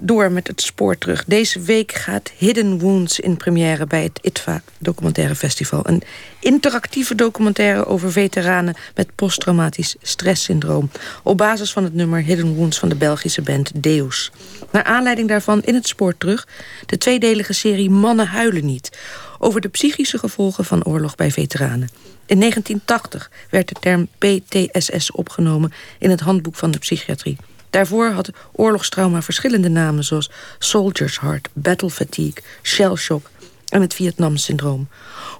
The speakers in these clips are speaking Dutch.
door met het spoor terug. Deze week gaat Hidden Wounds in première bij het ITVA Documentaire Festival. Een interactieve documentaire over veteranen met posttraumatisch stresssyndroom. Op basis van het nummer Hidden Wounds van de Belgische band Deus. Naar aanleiding daarvan in het spoor terug de tweedelige serie Mannen huilen niet. Over de psychische gevolgen van oorlog bij veteranen. In 1980 werd de term PTSS opgenomen in het handboek van de psychiatrie. Daarvoor had oorlogstrauma verschillende namen... zoals Soldier's Heart, Battle Fatigue, Shell Shock en het Vietnam-syndroom.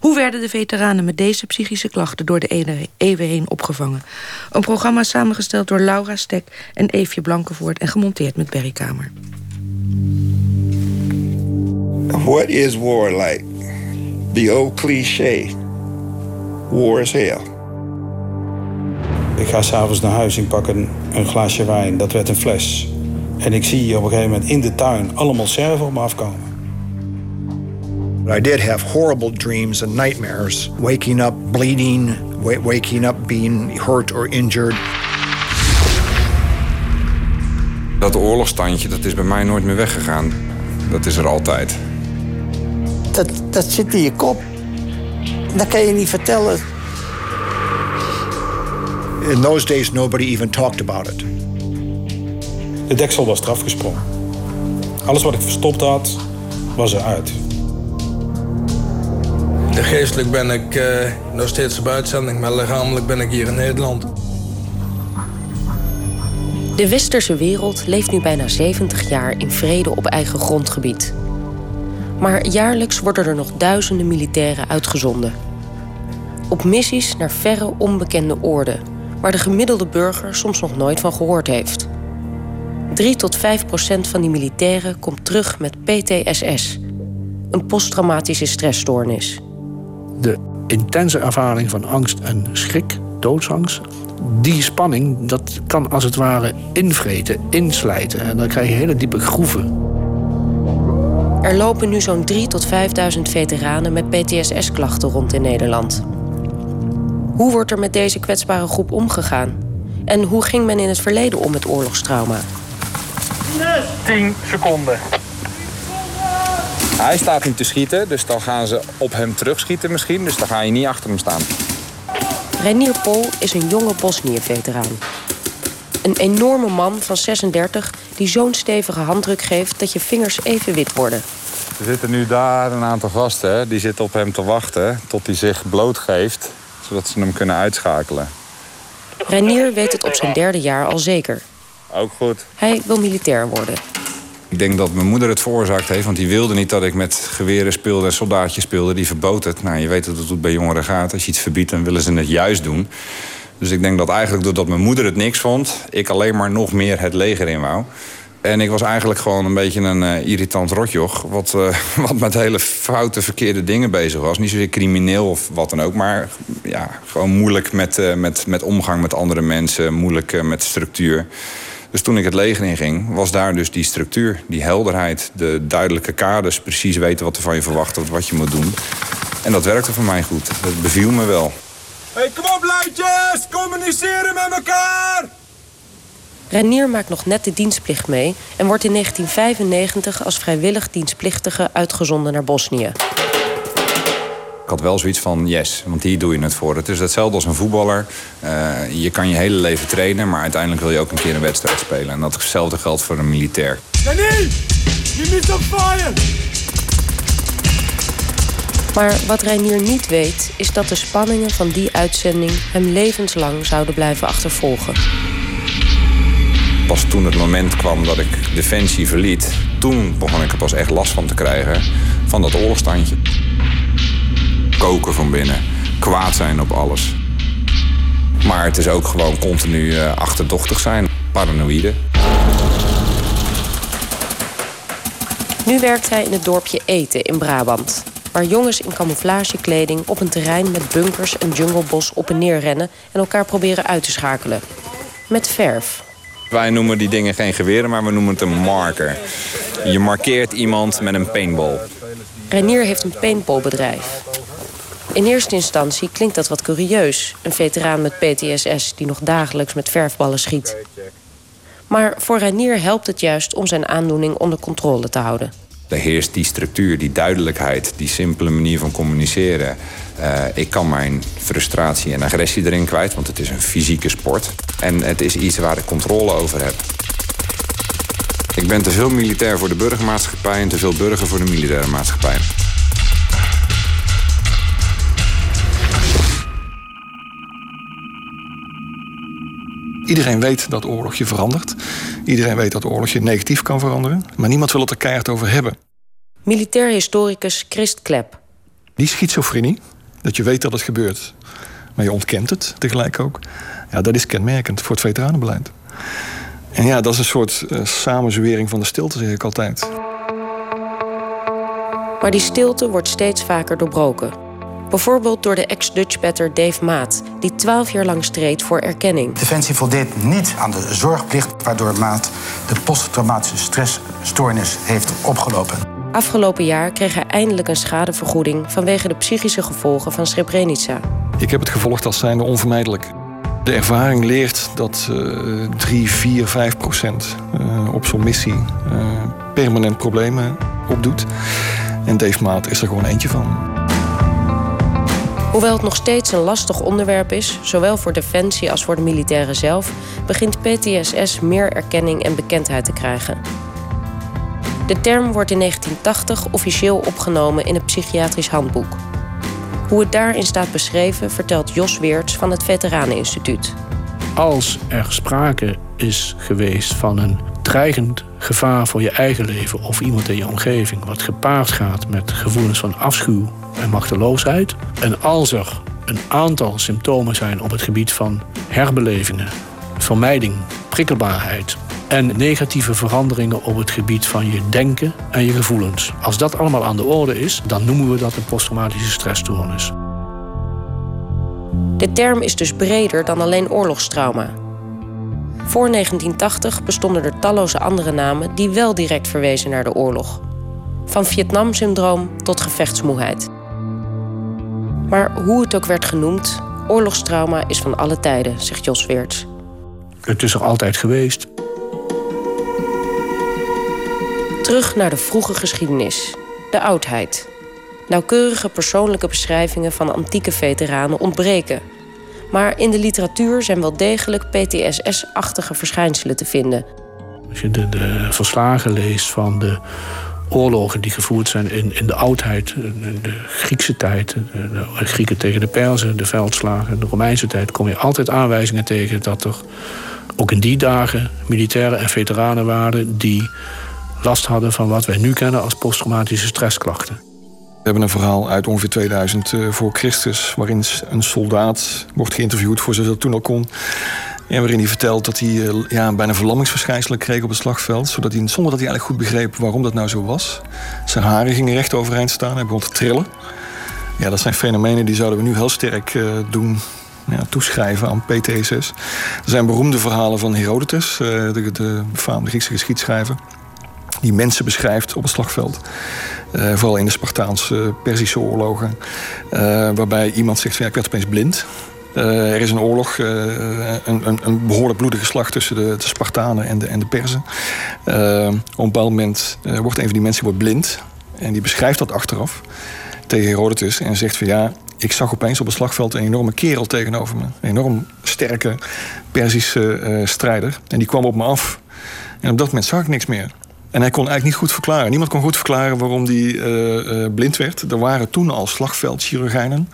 Hoe werden de veteranen met deze psychische klachten... door de eeuwen heen opgevangen? Een programma samengesteld door Laura Stek en Eefje Blankenvoort... en gemonteerd met Berry Kamer. What is war like? The old cliché. War is hell. Ik ga s'avonds naar huis en pak een, een, glaasje wijn. Dat werd een fles. En ik zie op een gegeven moment in de tuin allemaal serven op me afkomen. I did have horrible dreams and nightmares. Waking up bleeding, waking up being hurt or injured. Dat oorlogstandje, dat is bij mij nooit meer weggegaan. Dat is er altijd. Dat, dat zit in je kop. Dat kan je niet vertellen. In those days nobody even talked about it. De deksel was eraf gesprongen. Alles wat ik verstopt had, was eruit. De geestelijk ben ik uh, nog steeds op uitzending, maar lichamelijk ben ik hier in Nederland. De westerse wereld leeft nu bijna 70 jaar in vrede op eigen grondgebied. Maar jaarlijks worden er nog duizenden militairen uitgezonden. Op missies naar verre onbekende oorden, waar de gemiddelde burger soms nog nooit van gehoord heeft. 3 tot 5 procent van die militairen komt terug met PTSS, een posttraumatische stressstoornis. De intense ervaring van angst en schrik, doodsangst, die spanning, dat kan als het ware invreten, inslijten. En dan krijg je hele diepe groeven. Er lopen nu zo'n 3 tot 5.000 veteranen met PTSS-klachten rond in Nederland. Hoe wordt er met deze kwetsbare groep omgegaan? En hoe ging men in het verleden om met oorlogstrauma? 10 seconden. Hij staat niet te schieten, dus dan gaan ze op hem terugschieten misschien. Dus dan ga je niet achter hem staan. Renier Pol is een jonge Bosnië-veteraan. Een enorme man van 36 die zo'n stevige handdruk geeft dat je vingers even wit worden. Er zitten nu daar een aantal gasten, die zitten op hem te wachten tot hij zich blootgeeft, zodat ze hem kunnen uitschakelen. Renier weet het op zijn derde jaar al zeker. Ook goed. Hij wil militair worden. Ik denk dat mijn moeder het veroorzaakt heeft, want die wilde niet dat ik met geweren speelde en soldaatjes speelde. Die verbood het. Nou, je weet dat het bij jongeren gaat. Als je iets verbiedt, dan willen ze het juist doen. Dus ik denk dat eigenlijk doordat mijn moeder het niks vond, ik alleen maar nog meer het leger in wou. En ik was eigenlijk gewoon een beetje een uh, irritant rotjoch. Wat, uh, wat met hele foute, verkeerde dingen bezig was. Niet zozeer crimineel of wat dan ook. Maar ja, gewoon moeilijk met, uh, met, met omgang met andere mensen. Moeilijk met structuur. Dus toen ik het leger inging, was daar dus die structuur. Die helderheid, de duidelijke kaders. Precies weten wat er van je verwacht wordt, wat je moet doen. En dat werkte voor mij goed. Dat beviel me wel. Hey, kom op, luidjes! Communiceren met elkaar! Renier maakt nog net de dienstplicht mee en wordt in 1995 als vrijwillig dienstplichtige uitgezonden naar Bosnië. Ik had wel zoiets van yes, want hier doe je het voor. Het is hetzelfde als een voetballer. Uh, je kan je hele leven trainen, maar uiteindelijk wil je ook een keer een wedstrijd spelen. En datzelfde geldt voor een militair. Renier, je mist op fire! Maar wat Reinier niet weet, is dat de spanningen van die uitzending hem levenslang zouden blijven achtervolgen. Pas toen het moment kwam dat ik Defensie verliet, toen begon ik er pas echt last van te krijgen van dat oorlogstandje. Koken van binnen, kwaad zijn op alles. Maar het is ook gewoon continu uh, achterdochtig zijn, paranoïde. Nu werkt hij in het dorpje Eten in Brabant waar jongens in camouflagekleding op een terrein met bunkers en junglebos op en neer rennen en elkaar proberen uit te schakelen. Met verf. Wij noemen die dingen geen geweren, maar we noemen het een marker. Je markeert iemand met een paintball. Reinier heeft een paintballbedrijf. In eerste instantie klinkt dat wat curieus. Een veteraan met PTSS die nog dagelijks met verfballen schiet. Maar voor Reinier helpt het juist om zijn aandoening onder controle te houden. Er heerst die structuur, die duidelijkheid, die simpele manier van communiceren. Uh, ik kan mijn frustratie en agressie erin kwijt, want het is een fysieke sport. En het is iets waar ik controle over heb. Ik ben te veel militair voor de burgermaatschappij en te veel burger voor de militaire maatschappij. Iedereen weet dat oorlog je verandert. Iedereen weet dat oorlog je negatief kan veranderen. Maar niemand wil het er keihard over hebben. Militair historicus Christ Klep. Die schizofrenie, dat je weet dat het gebeurt, maar je ontkent het tegelijk ook. Ja, dat is kenmerkend voor het veteranenbeleid. En ja, dat is een soort uh, samenzwering van de stilte, zeg ik altijd. Maar die stilte wordt steeds vaker doorbroken. Bijvoorbeeld door de ex-Dutchbatter Dave Maat, die twaalf jaar lang streed voor erkenning. Defensie voldeed niet aan de zorgplicht, waardoor Maat de posttraumatische stressstoornis heeft opgelopen. Afgelopen jaar kreeg hij eindelijk een schadevergoeding vanwege de psychische gevolgen van Srebrenica. Ik heb het gevolgd als zijnde onvermijdelijk. De ervaring leert dat uh, 3, 4, 5 procent uh, op zo'n missie uh, permanent problemen opdoet. En Dave Maat is er gewoon eentje van. Hoewel het nog steeds een lastig onderwerp is, zowel voor Defensie als voor de militairen zelf, begint PTSS meer erkenning en bekendheid te krijgen. De term wordt in 1980 officieel opgenomen in het psychiatrisch handboek. Hoe het daarin staat beschreven, vertelt Jos Weerts van het Veteraneninstituut. Als er sprake is geweest van een dreigend gevaar voor je eigen leven of iemand in je omgeving, wat gepaard gaat met gevoelens van afschuw en machteloosheid. En als er een aantal symptomen zijn op het gebied van herbelevingen, vermijding, prikkelbaarheid en negatieve veranderingen op het gebied van je denken en je gevoelens. Als dat allemaal aan de orde is, dan noemen we dat een posttraumatische stressstoornis. De term is dus breder dan alleen oorlogstrauma. Voor 1980 bestonden er talloze andere namen die wel direct verwezen naar de oorlog. Van Vietnam-syndroom tot gevechtsmoeheid. Maar hoe het ook werd genoemd, oorlogstrauma is van alle tijden, zegt Jos Weerts. Het is er altijd geweest. Terug naar de vroege geschiedenis, de oudheid. Nauwkeurige persoonlijke beschrijvingen van antieke veteranen ontbreken. Maar in de literatuur zijn wel degelijk PTSS-achtige verschijnselen te vinden. Als je de, verslagen leest van de oorlogen die gevoerd zijn in, in de oudheid, de Griekse tijd, de, Grieken tegen de Perzen, de veldslagen, de Romeinse tijd, kom je altijd aanwijzingen tegen dat er ook in die dagen militairen en veteranen waren die last hadden van wat wij nu kennen als posttraumatische stressklachten. We hebben een verhaal uit ongeveer 2000 eh, voor Christus, waarin een soldaat wordt geïnterviewd voor zover dat toen al kon. En waarin hij vertelt dat hij eh, ja, bijna verlammingsverschijnselen kreeg op het slagveld. Zodat hij, zonder dat hij eigenlijk goed begreep waarom dat nou zo was. Zijn haren gingen recht overeind staan. Hij begon te trillen. Ja, dat zijn fenomenen die zouden we nu heel sterk uh, doen ja, toeschrijven aan PTSS. Er zijn beroemde verhalen van Herodotus, de, de befaamde Griekse geschiedschrijver. Die mensen beschrijft op het slagveld. Uh, vooral in de Spartaanse Perzische oorlogen. waarbij iemand zegt: ja, Ik werd opeens blind. Er is een oorlog, een, een, een, behoorlijk bloedige slag tussen de, de Spartanen en de, en de Perzen. Op een bepaald moment wordt een van die mensen wordt blind. En die beschrijft dat achteraf tegen Herodotus. En zegt van ja, ik zag opeens op het slagveld een enorme kerel tegenover me. Een enorm sterke Perzische strijder. En die kwam op me af. En op dat moment zag ik niks meer. En hij kon eigenlijk niet goed verklaren. Niemand kon goed verklaren waarom hij uh, uh, blind werd. Er waren toen al slagveldchirurgijnen.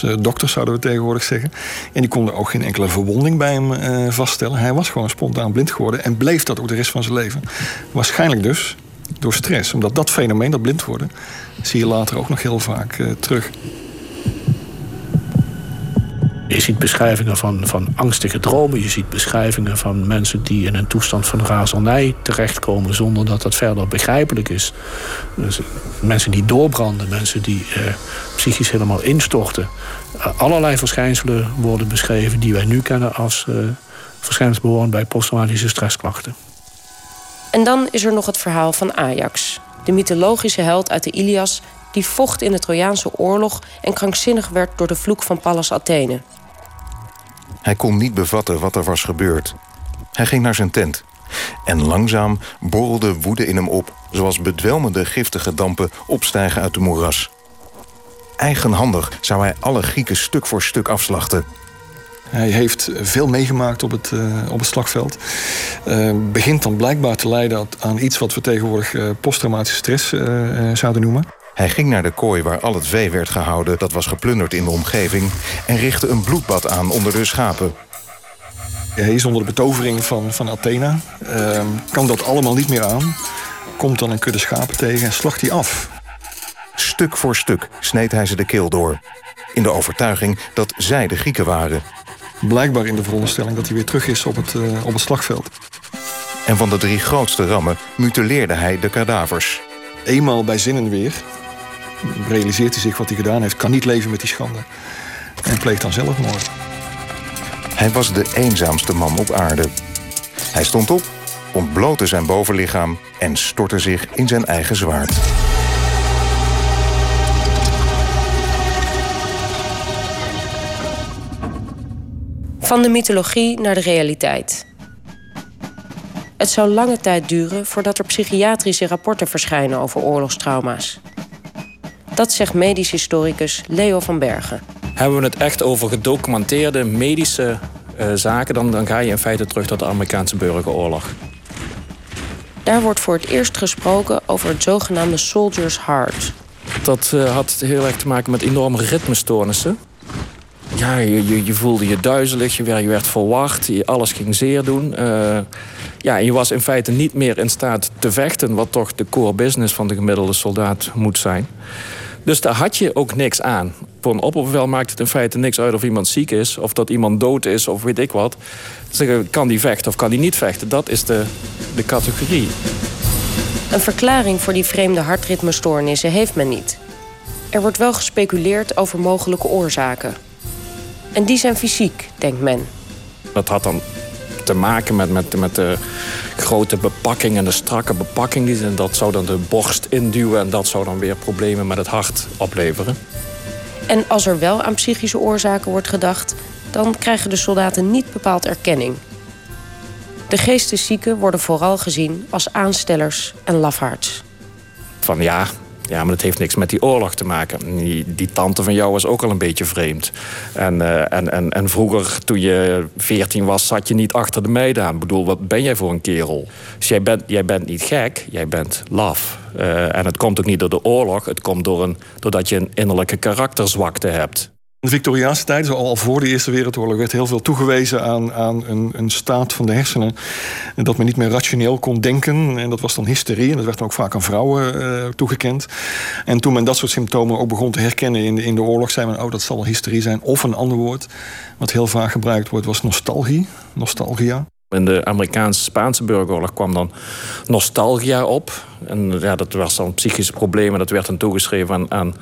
Dus, dokters zouden we tegenwoordig zeggen. En die konden ook geen enkele verwonding bij hem vaststellen. Hij was gewoon spontaan blind geworden. En bleef dat ook de rest van zijn leven. Waarschijnlijk dus door stress. Omdat dat fenomeen, dat blind worden... zie je later ook nog heel vaak terug. Je ziet beschrijvingen van, van angstige dromen. Je ziet beschrijvingen van mensen die in een toestand van razernij terechtkomen zonder dat dat verder begrijpelijk is. Dus mensen die doorbranden, mensen die eh, psychisch helemaal instorten. Uh, allerlei verschijnselen worden beschreven die wij nu kennen als uh, verschijnselen behorend bij posttraumatische stressklachten. En dan is er nog het verhaal van Ajax, de mythologische held uit de Ilias die vocht in de Trojaanse oorlog en krankzinnig werd door de vloek van Pallas Athene. Hij kon niet bevatten wat er was gebeurd. Hij ging naar zijn tent, En langzaam borrelde woede in hem op... zoals bedwelmende giftige dampen opstijgen uit de moeras. Eigenhandig zou hij alle Grieken stuk voor stuk afslachten... Hij heeft veel meegemaakt op het, uh, op het slagveld. Uh, begint dan blijkbaar te leiden aan iets wat we tegenwoordig uh, posttraumatische stress zouden noemen. Hij ging naar de kooi waar al het vee werd gehouden dat was geplunderd in de omgeving en richtte een bloedbad aan onder de schapen. Hij is onder de betovering van, van Athena, ehm, kan dat allemaal niet meer aan, komt dan een kudde schapen tegen en slacht die af. Stuk voor stuk sneed hij ze de keel door, in de overtuiging dat zij de Grieken waren. Blijkbaar in de veronderstelling dat hij weer terug is op het, uh, op het slagveld. En van de drie grootste rammen mutileerde hij de kadavers. Eenmaal bij zinnen weer realiseert hij zich wat hij gedaan heeft, kan niet leven met die schande. En pleegt dan zelfmoord. Hij was de eenzaamste man op aarde. Hij stond op, ontblootte zijn bovenlichaam en stortte zich in zijn eigen zwaard. Van de mythologie naar de realiteit. Het zou lange tijd duren voordat er psychiatrische rapporten verschijnen over oorlogstrauma's. Dat zegt medisch historicus Leo van Bergen. Hebben we het echt over gedocumenteerde medische uh, zaken, dan, dan ga je in feite terug tot de Amerikaanse burgeroorlog. Daar wordt voor het eerst gesproken over het zogenaamde Soldier's Heart. Dat uh, had heel erg te maken met enorme ritmestoornissen. Ja, je, je, voelde je duizelig, je werd, je verwacht, je, alles ging zeer doen. Uh, ja, je was in feite niet meer in staat te vechten... wat toch de core business van de gemiddelde soldaat moet zijn. Dus daar had je ook niks aan. Voor een opperbevel maakt het in feite niks uit of iemand ziek is... of dat iemand dood is of weet ik wat. Zeggen, kan die vechten of kan die niet vechten? Dat is de, de categorie. Een verklaring voor die vreemde hartritmestoornissen heeft men niet. Er wordt wel gespeculeerd over mogelijke oorzaken. En die zijn fysiek, denkt men. Dat had dan te maken met, met, met de grote bepakking en de strakke bepakking. En dat zou dan de borst induwen en dat zou dan weer problemen met het hart opleveren. En als er wel aan psychische oorzaken wordt gedacht, dan krijgen de soldaten niet bepaald erkenning. De geesteszieken worden vooral gezien als aanstellers en lafaards. Van ja, ja, maar dat heeft niks met die oorlog te maken. Die, die tante van jou was ook al een beetje vreemd. En, uh, en, en, en vroeger, toen je veertien was, zat je niet achter de meiden aan. Ik bedoel, wat ben jij voor een kerel? Dus jij bent, jij bent niet gek, jij bent laf. Uh, en het komt ook niet door de oorlog. Het komt door een, doordat je een innerlijke karakterzwakte hebt. In de Victoriaanse tijd, al voor de Eerste Wereldoorlog, werd heel veel toegewezen aan, aan een, een, staat van de hersenen. En dat men niet meer rationeel kon denken. En dat was dan hysterie. En dat werd dan ook vaak aan vrouwen uh, toegekend. En toen men dat soort symptomen ook begon te herkennen in de, in de oorlog, zei men: Oh, dat zal wel hysterie zijn. Of een ander woord, wat heel vaak gebruikt wordt, was nostalgie. Nostalgia. In de Amerikaanse-Spaanse burgeroorlog kwam dan nostalgia op. En ja, dat was dan psychische problemen. Dat werd dan toegeschreven aan,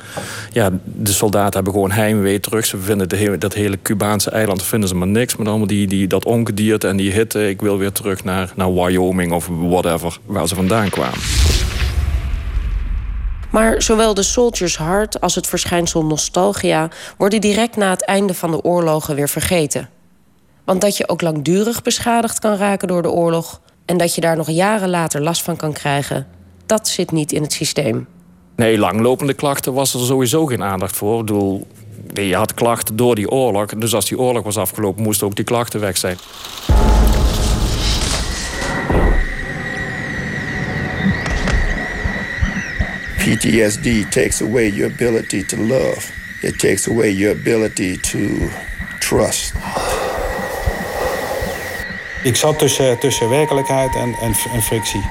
ja, de soldaten hebben gewoon heimwee terug. Ze vinden dat hele Cubaanse eiland vinden ze maar niks. Met allemaal die, die, dat ongedierte en die hitte. Ik wil weer terug naar, naar Wyoming of whatever, waar ze vandaan kwamen. Maar zowel de Soldier's Heart als het verschijnsel nostalgia worden direct na het einde van de oorlogen weer vergeten. Want dat je ook langdurig beschadigd kan raken door de oorlog en dat je daar nog jaren later last van kan krijgen, dat zit niet in het systeem. Nee, langlopende klachten was er sowieso geen aandacht voor. Ik bedoel, je had klachten door die oorlog. Dus als die oorlog was afgelopen, moesten ook die klachten weg zijn. PTSD takes away your ability to love. It takes away your ability to trust. Ik zat tussen, tussen werkelijkheid en, en, en frictie.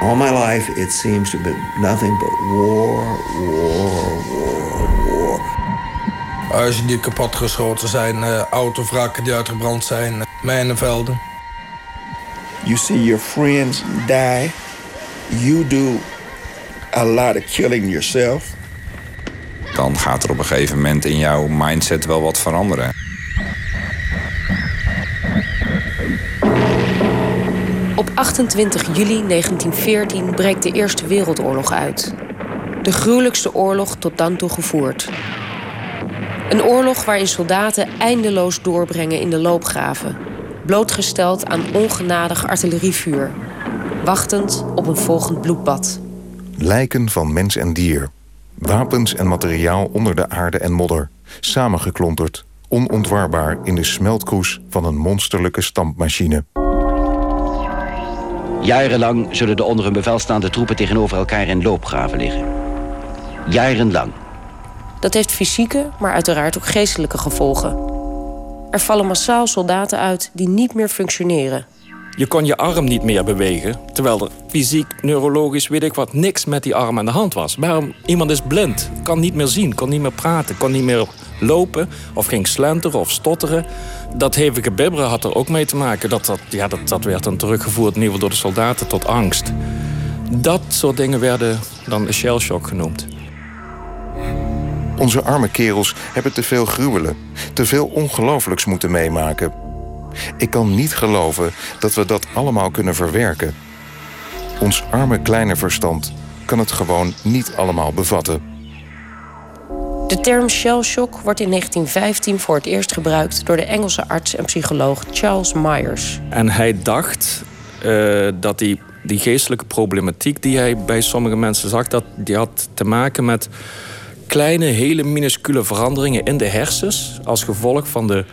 All my life it seems to be nothing but war, war, war, war. Huizen die kapotgeschoten zijn, uh, autovrakken die uitgebrand zijn, uh, mijnenvelden. You see your friends die. You do a lot of killing yourself. Dan gaat er op een gegeven moment in jouw mindset wel wat veranderen. 28 juli 1914 breekt de Eerste Wereldoorlog uit. De gruwelijkste oorlog tot dan toe gevoerd. Een oorlog waarin soldaten eindeloos doorbrengen in de loopgraven. blootgesteld aan ongenadig artillerievuur, wachtend op een volgend bloedbad. Lijken van mens en dier. Wapens en materiaal onder de aarde en modder. Samengeklonterd, onontwarbaar in de smeltkroes van een monsterlijke stampmachine. Jarenlang zullen de onder hun bevel staande troepen tegenover elkaar in loopgraven liggen. Jarenlang. Dat heeft fysieke, maar uiteraard ook geestelijke gevolgen. Er vallen massaal soldaten uit die niet meer functioneren. Je kon je arm niet meer bewegen, terwijl er fysiek, neurologisch, weet ik wat, niks met die arm aan de hand was. Waarom? Iemand is blind, kan niet meer zien, kan niet meer praten, kan niet meer lopen of ging slenteren of stotteren. Dat hevige bibberen had er ook mee te maken. Dat, dat, ja, dat, dat werd dan teruggevoerd, geval door de soldaten, tot angst. Dat soort dingen werden dan shell shock genoemd. Onze arme kerels hebben te veel gruwelen, te veel ongelooflijks moeten meemaken. Ik kan niet geloven dat we dat allemaal kunnen verwerken. Ons arme kleine verstand kan het gewoon niet allemaal bevatten. De term shell shock wordt in 1915 voor het eerst gebruikt door de Engelse arts en psycholoog Charles Myers. En hij dacht uh, dat die, die geestelijke problematiek die hij bij sommige mensen zag, dat die had te maken met kleine, hele minuscule veranderingen in de hersens als gevolg van de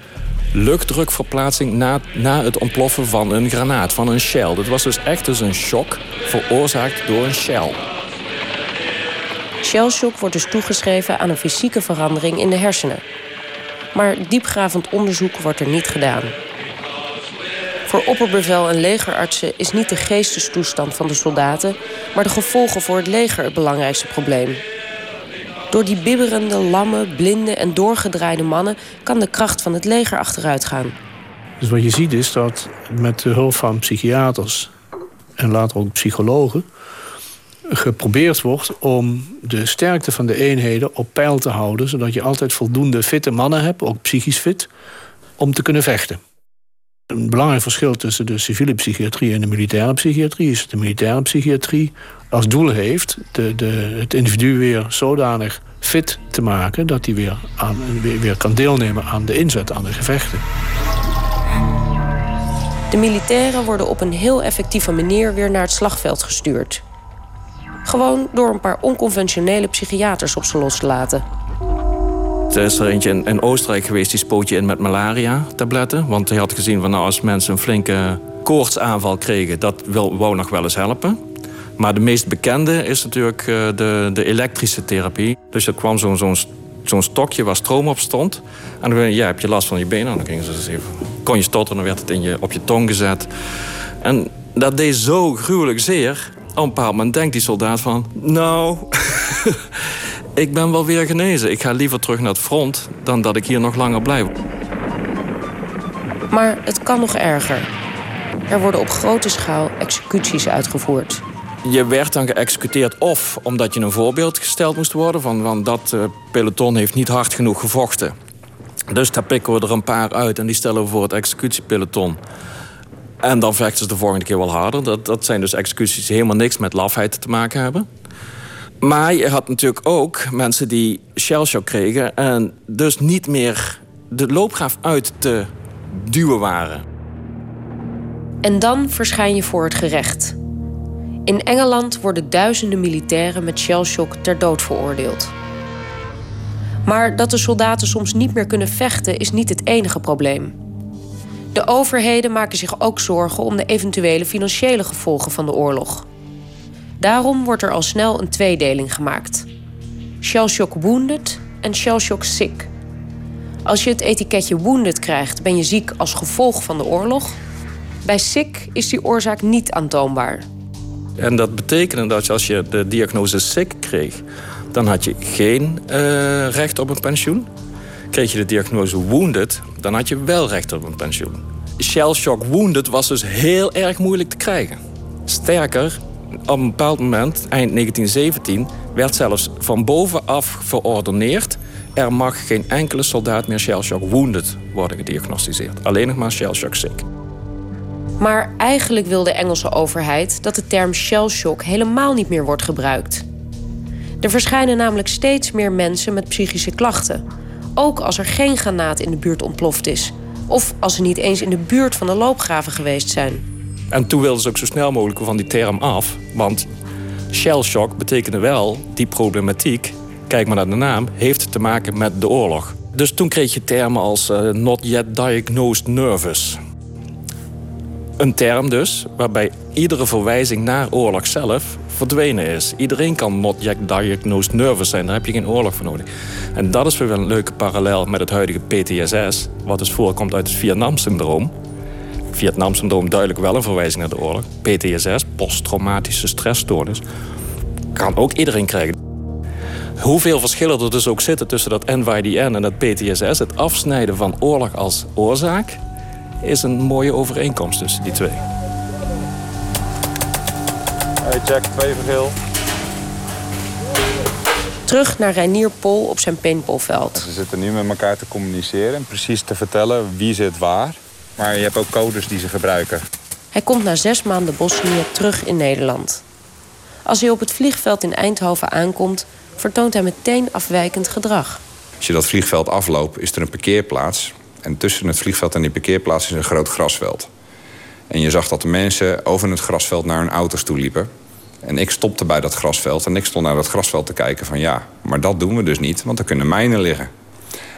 luchtdrukverplaatsing na, na het ontploffen van een granaat, van een shell. Dat was dus echt dus een shock veroorzaakt door een shell. Shellshock wordt dus toegeschreven aan een fysieke verandering in de hersenen. Maar diepgravend onderzoek wordt er niet gedaan. Voor opperbevel en legerartsen is niet de geestestoestand van de soldaten, maar de gevolgen voor het leger het belangrijkste probleem. Door die bibberende, lamme, blinde en doorgedraaide mannen kan de kracht van het leger achteruit gaan. Dus wat je ziet is dat met de hulp van psychiaters en later ook psychologen geprobeerd wordt om de sterkte van de eenheden op peil te houden, zodat je altijd voldoende fitte mannen hebt, ook psychisch fit, om te kunnen vechten. Een belangrijk verschil tussen de civiele psychiatrie en de militaire psychiatrie is dat de militaire psychiatrie als doel heeft de, de, het individu weer zodanig fit te maken dat hij weer, aan, weer, weer kan deelnemen aan de inzet, aan de gevechten. De militairen worden op een heel effectieve manier weer naar het slagveld gestuurd. Gewoon door een paar onconventionele psychiaters op ze los te laten. Er is er eentje in, Oostenrijk geweest die spoot je in met malaria-tabletten. Want hij had gezien van nou, als mensen een flinke koortsaanval kregen, dat wil, wou nog wel eens helpen. Maar de meest bekende is natuurlijk eh, de, de elektrische therapie. Dus er kwam zo'n zo'n zo'n stokje waar stroom op stond. En dan ja, heb je last van je benen. Dan gingen ze dus even, kon je stotteren, dan werd het in je, op je tong gezet. En dat deed zo gruwelijk zeer. Op een bepaald moment denkt die soldaat van... Nou, ik ben wel weer genezen. Ik ga liever terug naar het front dan dat ik hier nog langer blijf. Maar het kan nog erger. Er worden op grote schaal executies uitgevoerd. Je werd dan geëxecuteerd of omdat je een voorbeeld gesteld moest worden... van, van dat uh, peloton heeft niet hard genoeg gevochten. Dus daar pikken we er een paar uit en die stellen we voor het executiepeloton. En dan vechten ze de volgende keer wel harder. Dat, dat zijn dus executies die helemaal niks met lafheid te maken hebben. Maar je had natuurlijk ook mensen die shellshock kregen... en dus niet meer de loopgraaf uit te duwen waren. En dan verschijn je voor het gerecht. In Engeland worden duizenden militairen met shellshock ter dood veroordeeld. Maar dat de soldaten soms niet meer kunnen vechten is niet het enige probleem. De overheden maken zich ook zorgen om de eventuele financiële gevolgen van de oorlog. Daarom wordt er al snel een tweedeling gemaakt: shellshock wounded en shellshock sick. Als je het etiketje wounded krijgt, ben je ziek als gevolg van de oorlog. Bij sick is die oorzaak niet aantoonbaar. En dat betekende dat als je de diagnose sick kreeg, dan had je geen uh, recht op een pensioen. Kreeg je de diagnose wounded, dan had je wel recht op een pensioen. Shell shock wounded was dus heel erg moeilijk te krijgen. Sterker, op een bepaald moment, eind 1917, werd zelfs van bovenaf verordeneerd... er mag geen enkele soldaat meer shell shock wounded worden gediagnosticeerd. Alleen nog maar shell shock sick. Maar eigenlijk wil de Engelse overheid dat de term shell shock helemaal niet meer wordt gebruikt. Er verschijnen namelijk steeds meer mensen met psychische klachten. Ook als er geen granaat in de buurt ontploft is. Of als ze niet eens in de buurt van de loopgraven geweest zijn. En toen wilden ze ook zo snel mogelijk van die term af. Want shell shock betekende wel, die problematiek, kijk maar naar de naam, heeft te maken met de oorlog. Dus toen kreeg je termen als uh, not yet diagnosed nervous. Een term dus waarbij iedere verwijzing naar oorlog zelf verdwenen is. Iedereen kan not yet diagnosed nervous zijn, daar heb je geen oorlog voor nodig. En dat is weer een leuke parallel met het huidige PTSS, wat dus voorkomt uit het Vietnam-syndroom. Vietnam-syndroom duidelijk wel een verwijzing naar de oorlog. PTSS, posttraumatische stressstoornis, kan ook iedereen krijgen. Hoeveel verschillen er dus ook zitten tussen dat NYDN en dat PTSS, het afsnijden van oorlog als oorzaak, is een mooie overeenkomst tussen die twee. Hey Jack, twee vergeel. Terug naar Reinier Pol op zijn paintballveld. Ze zitten nu met elkaar te communiceren en precies te vertellen wie zit waar. Maar je hebt ook codes die ze gebruiken. Hij komt na zes maanden Bosnië terug in Nederland. Als hij op het vliegveld in Eindhoven aankomt, vertoont hij meteen afwijkend gedrag. Als je dat vliegveld afloopt, is er een parkeerplaats. En tussen het vliegveld en die parkeerplaats is een groot grasveld. En je zag dat de mensen over het grasveld naar hun auto's toe liepen. En ik stopte bij dat grasveld en ik stond naar dat grasveld te kijken van ja, maar dat doen we dus niet, want er kunnen mijnen liggen.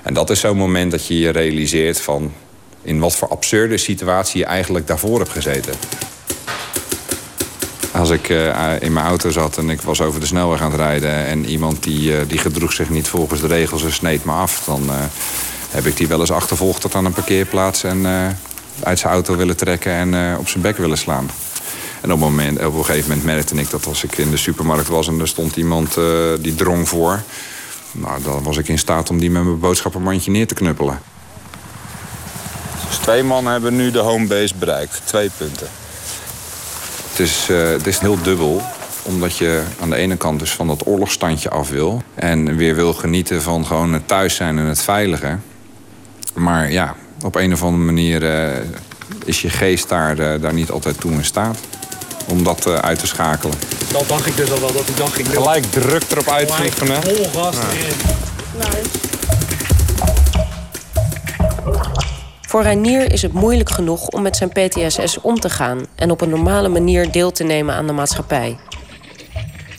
En dat is zo'n moment dat je je realiseert van in wat voor absurde situatie je eigenlijk daarvoor hebt gezeten. Als ik uh, in mijn auto zat en ik was over de snelweg aan het rijden... en iemand die, uh, die gedroeg zich niet volgens de regels en sneed me af... dan uh, heb ik die wel eens achtervolgd tot aan een parkeerplaats... en uit zijn auto willen trekken en op zijn bek willen slaan. En op een, moment, op een gegeven moment merkte ik dat als ik in de supermarkt was... en er stond iemand die drong voor... Nou, dan was ik in staat om die met mijn boodschappenmandje neer te knuppelen. Dus twee mannen hebben nu de homebase bereikt. Twee punten. Het is, het is heel dubbel omdat je aan de ene kant dus van dat oorlogstandje af wil. En weer wil genieten van gewoon het thuis zijn en het veilige. Maar ja, op een of andere manier uh, is je geest daar, uh, daar niet altijd toe in staat. Om dat uit te schakelen. Dat dacht ik dus al wel, dat ik dacht... Ik Gelijk druk erop uitoefenen. Vol gas erin. Nice. Voor Reinier is het moeilijk genoeg om met zijn PTSS om te gaan en op een normale manier deel te nemen aan de maatschappij.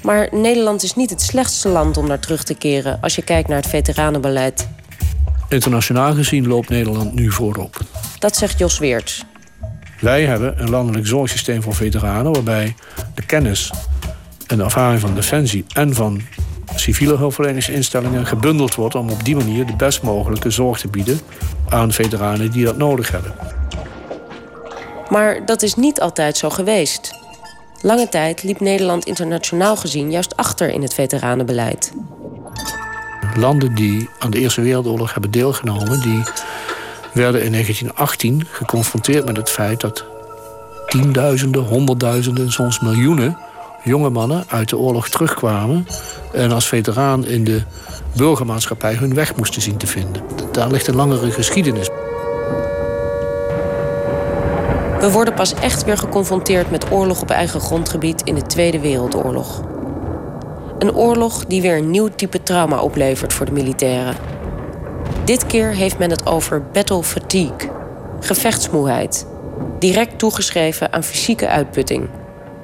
Maar Nederland is niet het slechtste land om naar terug te keren als je kijkt naar het veteranenbeleid. Internationaal gezien loopt Nederland nu voorop. Dat zegt Jos Weerts. Wij hebben een landelijk zorgsysteem voor veteranen waarbij de kennis en de ervaring van Defensie en van civiele hulpverleningsinstellingen gebundeld wordt om op die manier de best mogelijke zorg te bieden aan veteranen die dat nodig hebben. Maar dat is niet altijd zo geweest. Lange tijd liep Nederland internationaal gezien juist achter in het veteranenbeleid. Landen die aan de Eerste Wereldoorlog hebben deelgenomen, die werden in 1918 geconfronteerd met het feit dat tienduizenden, honderdduizenden, soms miljoenen jonge mannen uit de oorlog terugkwamen en als veteraan in de burgermaatschappij hun weg moesten zien te vinden. Daar ligt een langere geschiedenis. We worden pas echt weer geconfronteerd met oorlog op eigen grondgebied in de Tweede Wereldoorlog. Een oorlog die weer een nieuw type trauma oplevert voor de militairen. Dit keer heeft men het over battle fatigue, gevechtsmoeheid, direct toegeschreven aan fysieke uitputting.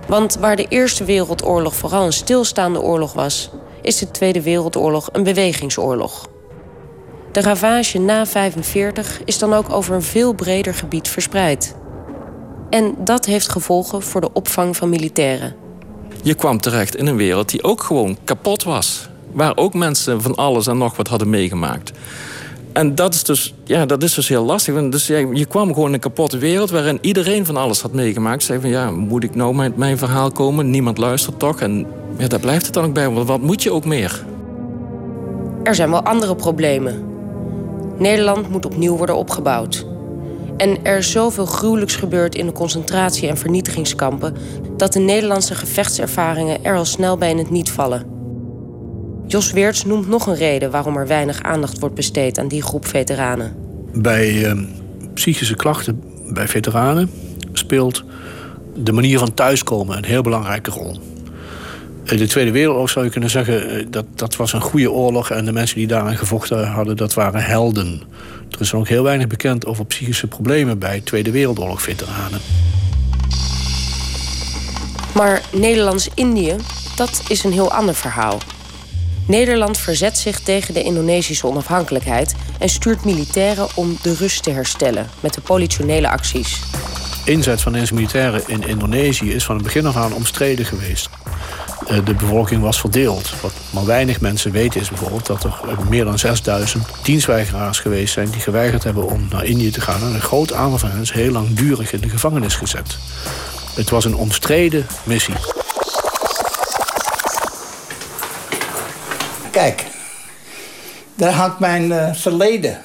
Want waar de Eerste Wereldoorlog vooral een stilstaande oorlog was, is de Tweede Wereldoorlog een bewegingsoorlog. De ravage na 45 is dan ook over een veel breder gebied verspreid. En dat heeft gevolgen voor de opvang van militairen. Je kwam terecht in een wereld die ook gewoon kapot was. Waar ook mensen van alles en nog wat hadden meegemaakt. En dat is dus, ja, dat is dus heel lastig. Dus ja, je kwam gewoon in een kapotte wereld waarin iedereen van alles had meegemaakt. Zei van ja, moet ik nou met mijn verhaal komen? Niemand luistert toch? En ja, daar blijft het dan ook bij. Want wat moet je ook meer? Er zijn wel andere problemen. Nederland moet opnieuw worden opgebouwd. En er is zoveel gruwelijks gebeurd in de concentratie- en vernietigingskampen... dat de Nederlandse gevechtservaringen er al snel bij in het niet vallen. Jos Weerts noemt nog een reden waarom er weinig aandacht wordt besteed aan die groep veteranen. Bij eh, psychische klachten bij veteranen speelt de manier van thuiskomen een heel belangrijke rol. De Tweede Wereldoorlog zou je kunnen zeggen, dat, dat was een goede oorlog... en de mensen die daaraan gevochten hadden, dat waren helden. Er is ook heel weinig bekend over psychische problemen bij Tweede Wereldoorlog-veteranen. Maar Nederlands-Indië, dat is een heel ander verhaal. Nederland verzet zich tegen de Indonesische onafhankelijkheid en stuurt militairen om de rust te herstellen met de politionele acties. Inzet van deze militairen in Indonesië is van het begin af aan omstreden geweest. Eh, de bevolking was verdeeld. Wat maar weinig mensen weten is bijvoorbeeld dat er meer dan 6000 dienstweigeraars geweest zijn die geweigerd hebben om naar Indië te gaan. En een groot aantal van hen is heel langdurig in de gevangenis gezet. Het was een omstreden missie. Kijk, daar hangt mijn uh, verleden.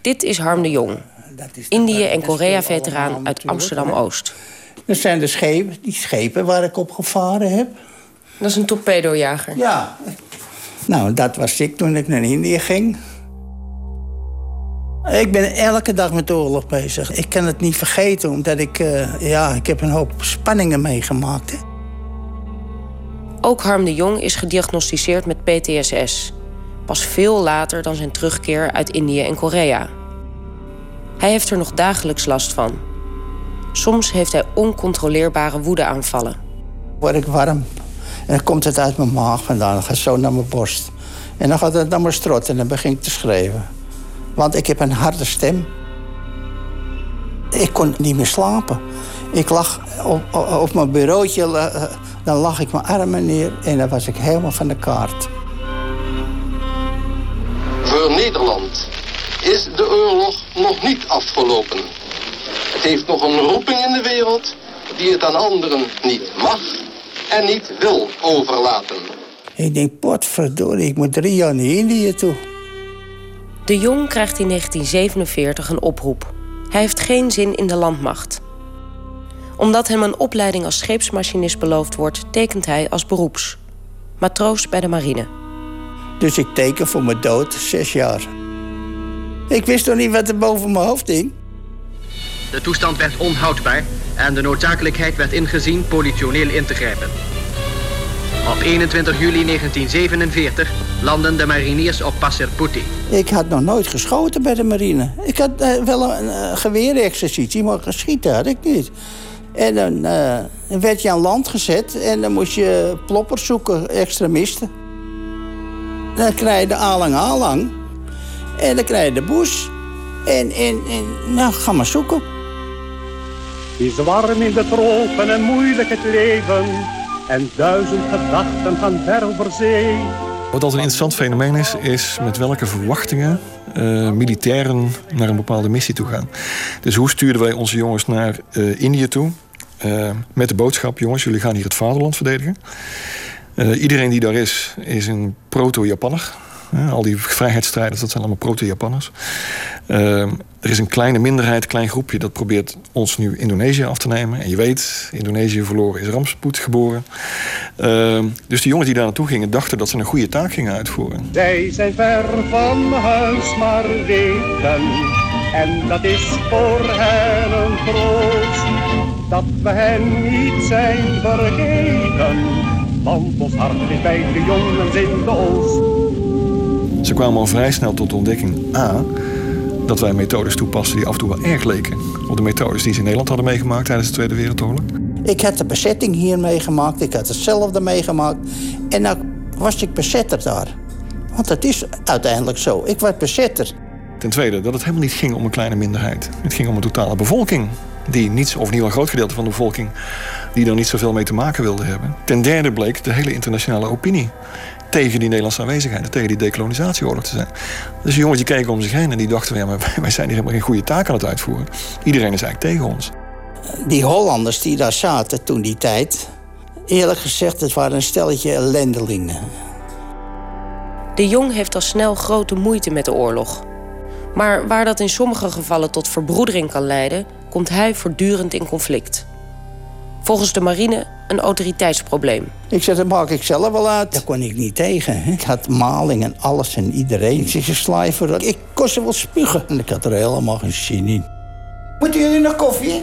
Dit is Harm de Jong, Indië- en Korea-veteraan uit Amsterdam-Oost. Dat zijn de schepen, die schepen waar ik op gevaren heb. Dat is een torpedojager. Ja. Nou, dat was ik toen ik naar Indië ging. Ik ben elke dag met de oorlog bezig. Ik kan het niet vergeten, omdat ik... Uh, ja, ik heb een hoop spanningen meegemaakt. Hè. Ook Harm de Jong is gediagnosticeerd met PTSS. Pas veel later dan zijn terugkeer uit Indië en Korea. Hij heeft er nog dagelijks last van. Soms heeft hij oncontroleerbare woedeaanvallen. Word ik warm en dan komt het uit mijn maag vandaan. Dan gaat zo naar mijn borst. En dan gaat het naar mijn strot en dan begin ik te schreeuwen. Want ik heb een harde stem. Ik kon niet meer slapen. Ik lag op, op mijn bureautje, eh, dan lag ik mijn armen neer en dan was ik helemaal van de kaart. Is de oorlog nog niet afgelopen. Het heeft nog een roeping in de wereld die het aan anderen niet mag en niet wil overlaten. Ik denk, potverdorie, ik moet drie jaar naar Indië toe. De Jong krijgt in 1947 een oproep. Hij heeft geen zin in de landmacht. Omdat hem een opleiding als scheepsmachinist beloofd wordt, tekent hij als beroeps. Matroos bij de marine. Dus ik teken voor mijn dood zes jaar. Ik wist toch niet wat er boven mijn hoofd hing? De toestand werd onhoudbaar en de noodzakelijkheid werd ingezien politioneel in te grijpen. Op 21 juli 1947 landen de mariniers op Passerputi. Ik had nog nooit geschoten bij de marine. Ik had uh, wel een uh, geweerexercitie, maar geschieten had ik niet. En dan uh, werd je aan land gezet en dan moest je ploppers zoeken, extremisten. Dan krijg je de alang-alang en dan krijg je de boes. En, en, en nou, ga maar zoeken. Is warm in de tropen en moeilijk het leven. En duizend gedachten gaan ver over zee. Wat altijd een interessant fenomeen is, is met welke verwachtingen uh, militairen naar een bepaalde missie toe gaan. Dus hoe stuurden wij onze jongens naar uh, Indië toe? Uh, met de boodschap, jongens, jullie gaan hier het vaderland verdedigen. iedereen die daar is, is een proto-Japanner. Al die vrijheidsstrijders, dat zijn allemaal proto-Japanners. Er is een kleine minderheid, een klein groepje dat probeert ons nu Indonesië af te nemen. En je weet, Indonesië verloren is Ramspoed geboren. Uh, dus die jongens die daar naartoe gingen, dachten dat ze een goede taak gingen uitvoeren. Zij zijn ver van huis, maar weten. En dat is voor hen een troost. Dat we hen niet zijn vergeten. Want ons hart is bij de jongens in de oost. Ze kwamen al vrij snel tot de ontdekking A dat wij methodes toepassen die af en toe wel erg leken op de methodes die ze in Nederland hadden meegemaakt tijdens de Tweede Wereldoorlog. Ik had de bezetting hier meegemaakt, ik had hetzelfde meegemaakt. En nou was ik bezetter daar. Want dat is uiteindelijk zo. Ik was bezetter. Ten tweede, dat het helemaal niet ging om een kleine minderheid. Het ging om een totale bevolking. Die niets, of niet een groot gedeelte van de bevolking, die er niet zoveel mee te maken wilde hebben. Ten derde bleek de hele internationale opinie tegen die Nederlandse aanwezigheid, tegen die decolonisatieoorlog te zijn. Dus de jongens die keken om zich heen en die dachten: ja, maar wij zijn hier helemaal geen goede taak aan het uitvoeren. Iedereen is eigenlijk tegen ons. Die Hollanders die daar zaten toen die tijd, eerlijk gezegd, het waren een stelletje ellendelingen. De Jong heeft al snel grote moeite met de oorlog. Maar waar dat in sommige gevallen tot verbroedering kan leiden, komt hij voortdurend in conflict. Volgens de marine een autoriteitsprobleem. Ik zeg, dat maak ik zelf wel uit. Daar kon ik niet tegen. Ik had maling en alles en iedereen. Ik zeg. Ik kon ze wel spugen. En ik had er helemaal geen zin in. Moeten jullie nog koffie?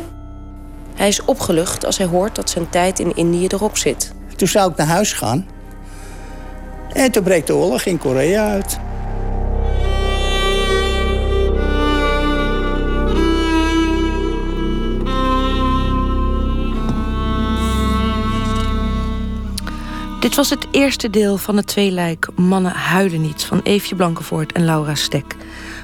Hij is opgelucht als hij hoort dat zijn tijd in Indië erop zit. Toen zou ik naar huis gaan. En toen breekt de oorlog in Korea uit. Dit was het eerste deel van het tweeluik Mannen huilen niet van Eefje Blankenvoort en Laura Stek.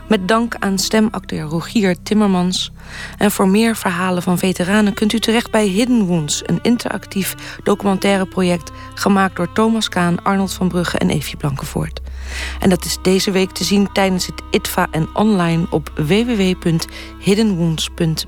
Met dank aan stemacteur Rogier Timmermans. En voor meer verhalen van veteranen kunt u terecht bij Hidden Wounds, een interactief documentaire project gemaakt door Thomas Kaan, Arnold van Brugge en Eefje Blankenvoort. En dat is deze week te zien tijdens het ITVA en online op www.hiddenwounds.nl.